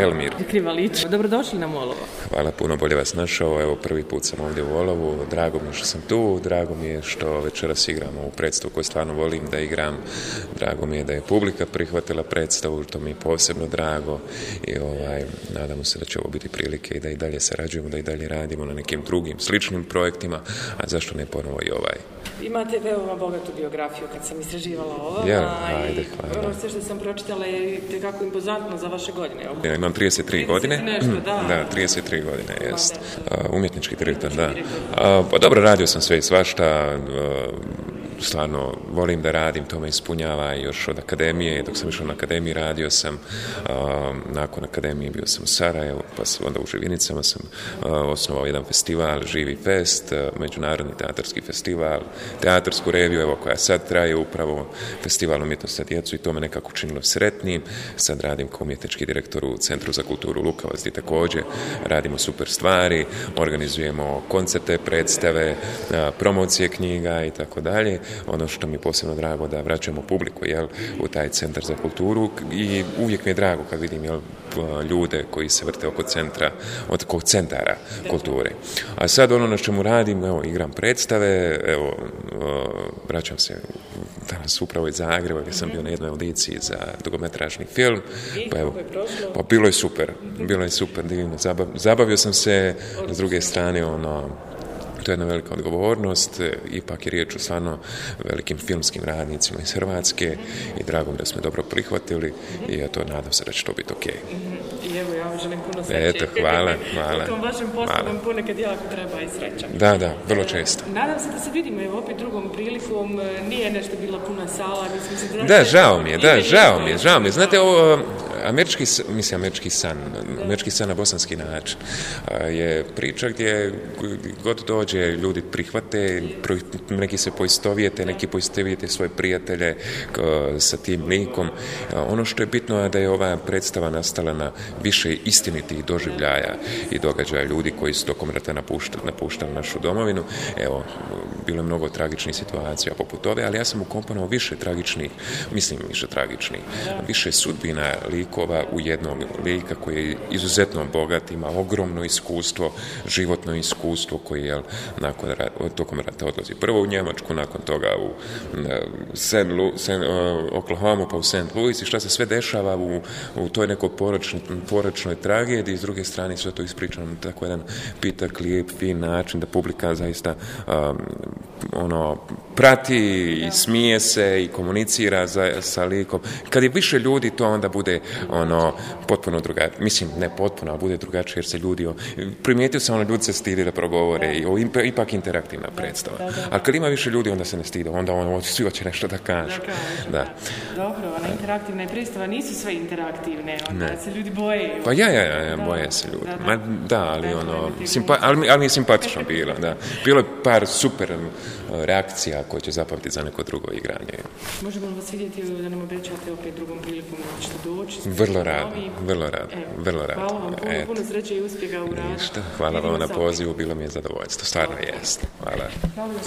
Elmir. Krivalić, dobrodošli na Molovo. Hvala, puno bolje vas našao. Evo, prvi put sam ovdje u Olovu. Drago mi je što sam tu, drago mi je što večeras igramo u predstavu koju stvarno volim da igram. Drago mi je da je publika prihvatila predstavu, to mi je posebno drago i ovaj, nadamo se da će ovo biti prilike i da i dalje sarađujemo, da i dalje radimo na nekim drugim sličnim projektima, a zašto ne ponovo i ovaj. Imate veoma bogatu biografiju kad sam istraživala ovo. Ja, ajde, hvala. Ono sve što sam pročitala je tekako impozantno za vaše godine. Ja, imam 33, 33 godine. Nešto, da. Mm, da, 33 godine, jest. Umjetnički direktor, da. Pa dobro, radio sam sve i svašta stvarno volim da radim, to me ispunjava još od akademije, dok sam išao na akademiji radio sam, um, nakon akademije bio sam u Sarajevu, pa sam onda u Živinicama sam uh, osnovao jedan festival, Živi Fest, uh, Međunarodni teatarski festival, teatarsku reviju, evo koja sad traje upravo festival umjetnosti za djecu i to me nekako učinilo sretnim. Sad radim kao umjetnički direktor u Centru za kulturu Lukavac i također radimo super stvari, organizujemo koncerte, predstave, uh, promocije knjiga i tako dalje ono što mi je posebno drago da vraćamo publiku jel, u taj centar za kulturu i uvijek mi je drago kad vidim jel, ljude koji se vrte oko centra, centara kulture. A sad ono na čemu radim, evo, igram predstave, evo, vraćam se danas upravo iz Zagreba gdje sam bio na jednoj audiciji za dugometražni film. Pa evo, pa bilo je super, bilo je super, divno, zabavio sam se, s druge strane ono, to je jedna velika odgovornost, e, ipak je riječ o stvarno velikim filmskim radnicima iz Hrvatske i drago mi da smo dobro prihvatili i ja to nadam se da će to biti ok. I evo, ja vam želim puno sreće. Eto, hvala, hvala. U tom vašem poslu vam ponekad jako treba i sreća. Da, da, vrlo često. Nadam se da se vidimo, evo, opet drugom prilikom, e, nije nešto bila puna sala, mislim se Da, žao mi je, da, žao mi je, žao mi je. Znate, ovo, američki, mislim američki san, američki san na bosanski način je priča gdje god dođe ljudi prihvate, neki se poistovijete, neki poistovijete svoje prijatelje sa tim likom. Ono što je bitno je da je ova predstava nastala na više istinitih doživljaja i događaja ljudi koji su tokom rata napuštali, našu domovinu. Evo, bilo je mnogo tragičnih situacija poput ove, ali ja sam ukomponovao više tragičnih, mislim više tragičnih, više sudbina lika likova u jednom lika koji je izuzetno bogat, ima ogromno iskustvo, životno iskustvo koji je nakon, tokom rata odlazi. Prvo u Njemačku, nakon toga u e, Oklahoma pa u St. Louis i šta se sve dešava u, u toj nekoj poročnoj, poročnoj tragediji, s druge strane sve to ispričano na tako jedan pitak, lijep, fin način da publika zaista ono, prati i smije se i komunicira sa likom. Kad je više ljudi, to onda bude ono, potpuno drugačije, mislim, ne potpuno, a bude drugačije jer se ljudi, primijetio sam ono, ljudi se stidi da progovore i o, ipak interaktivna predstava. ali kad ima više ljudi, onda se ne stide, onda ono, svi hoće nešto da kaže Da. Dobro, ona interaktivna predstava nisu sve interaktivne, onda se ljudi boje. Pa ja, ja, ja, ja boje se ljudi. Ma, da, ali ono, ali, mi je simpatično bilo, da. Bilo je par super um, reakcija koje će zapamtiti za neko drugo igranje. Možemo vas vidjeti da nam obećate opet drugom prilikom doći. Vrlo rado, vrlo rado, vrlo rado. Hvala vam puno, puno sreće i uspjeha u radu. Ništa, hvala vam na pozivu, bilo mi je zadovoljstvo, stvarno jest. Hvala.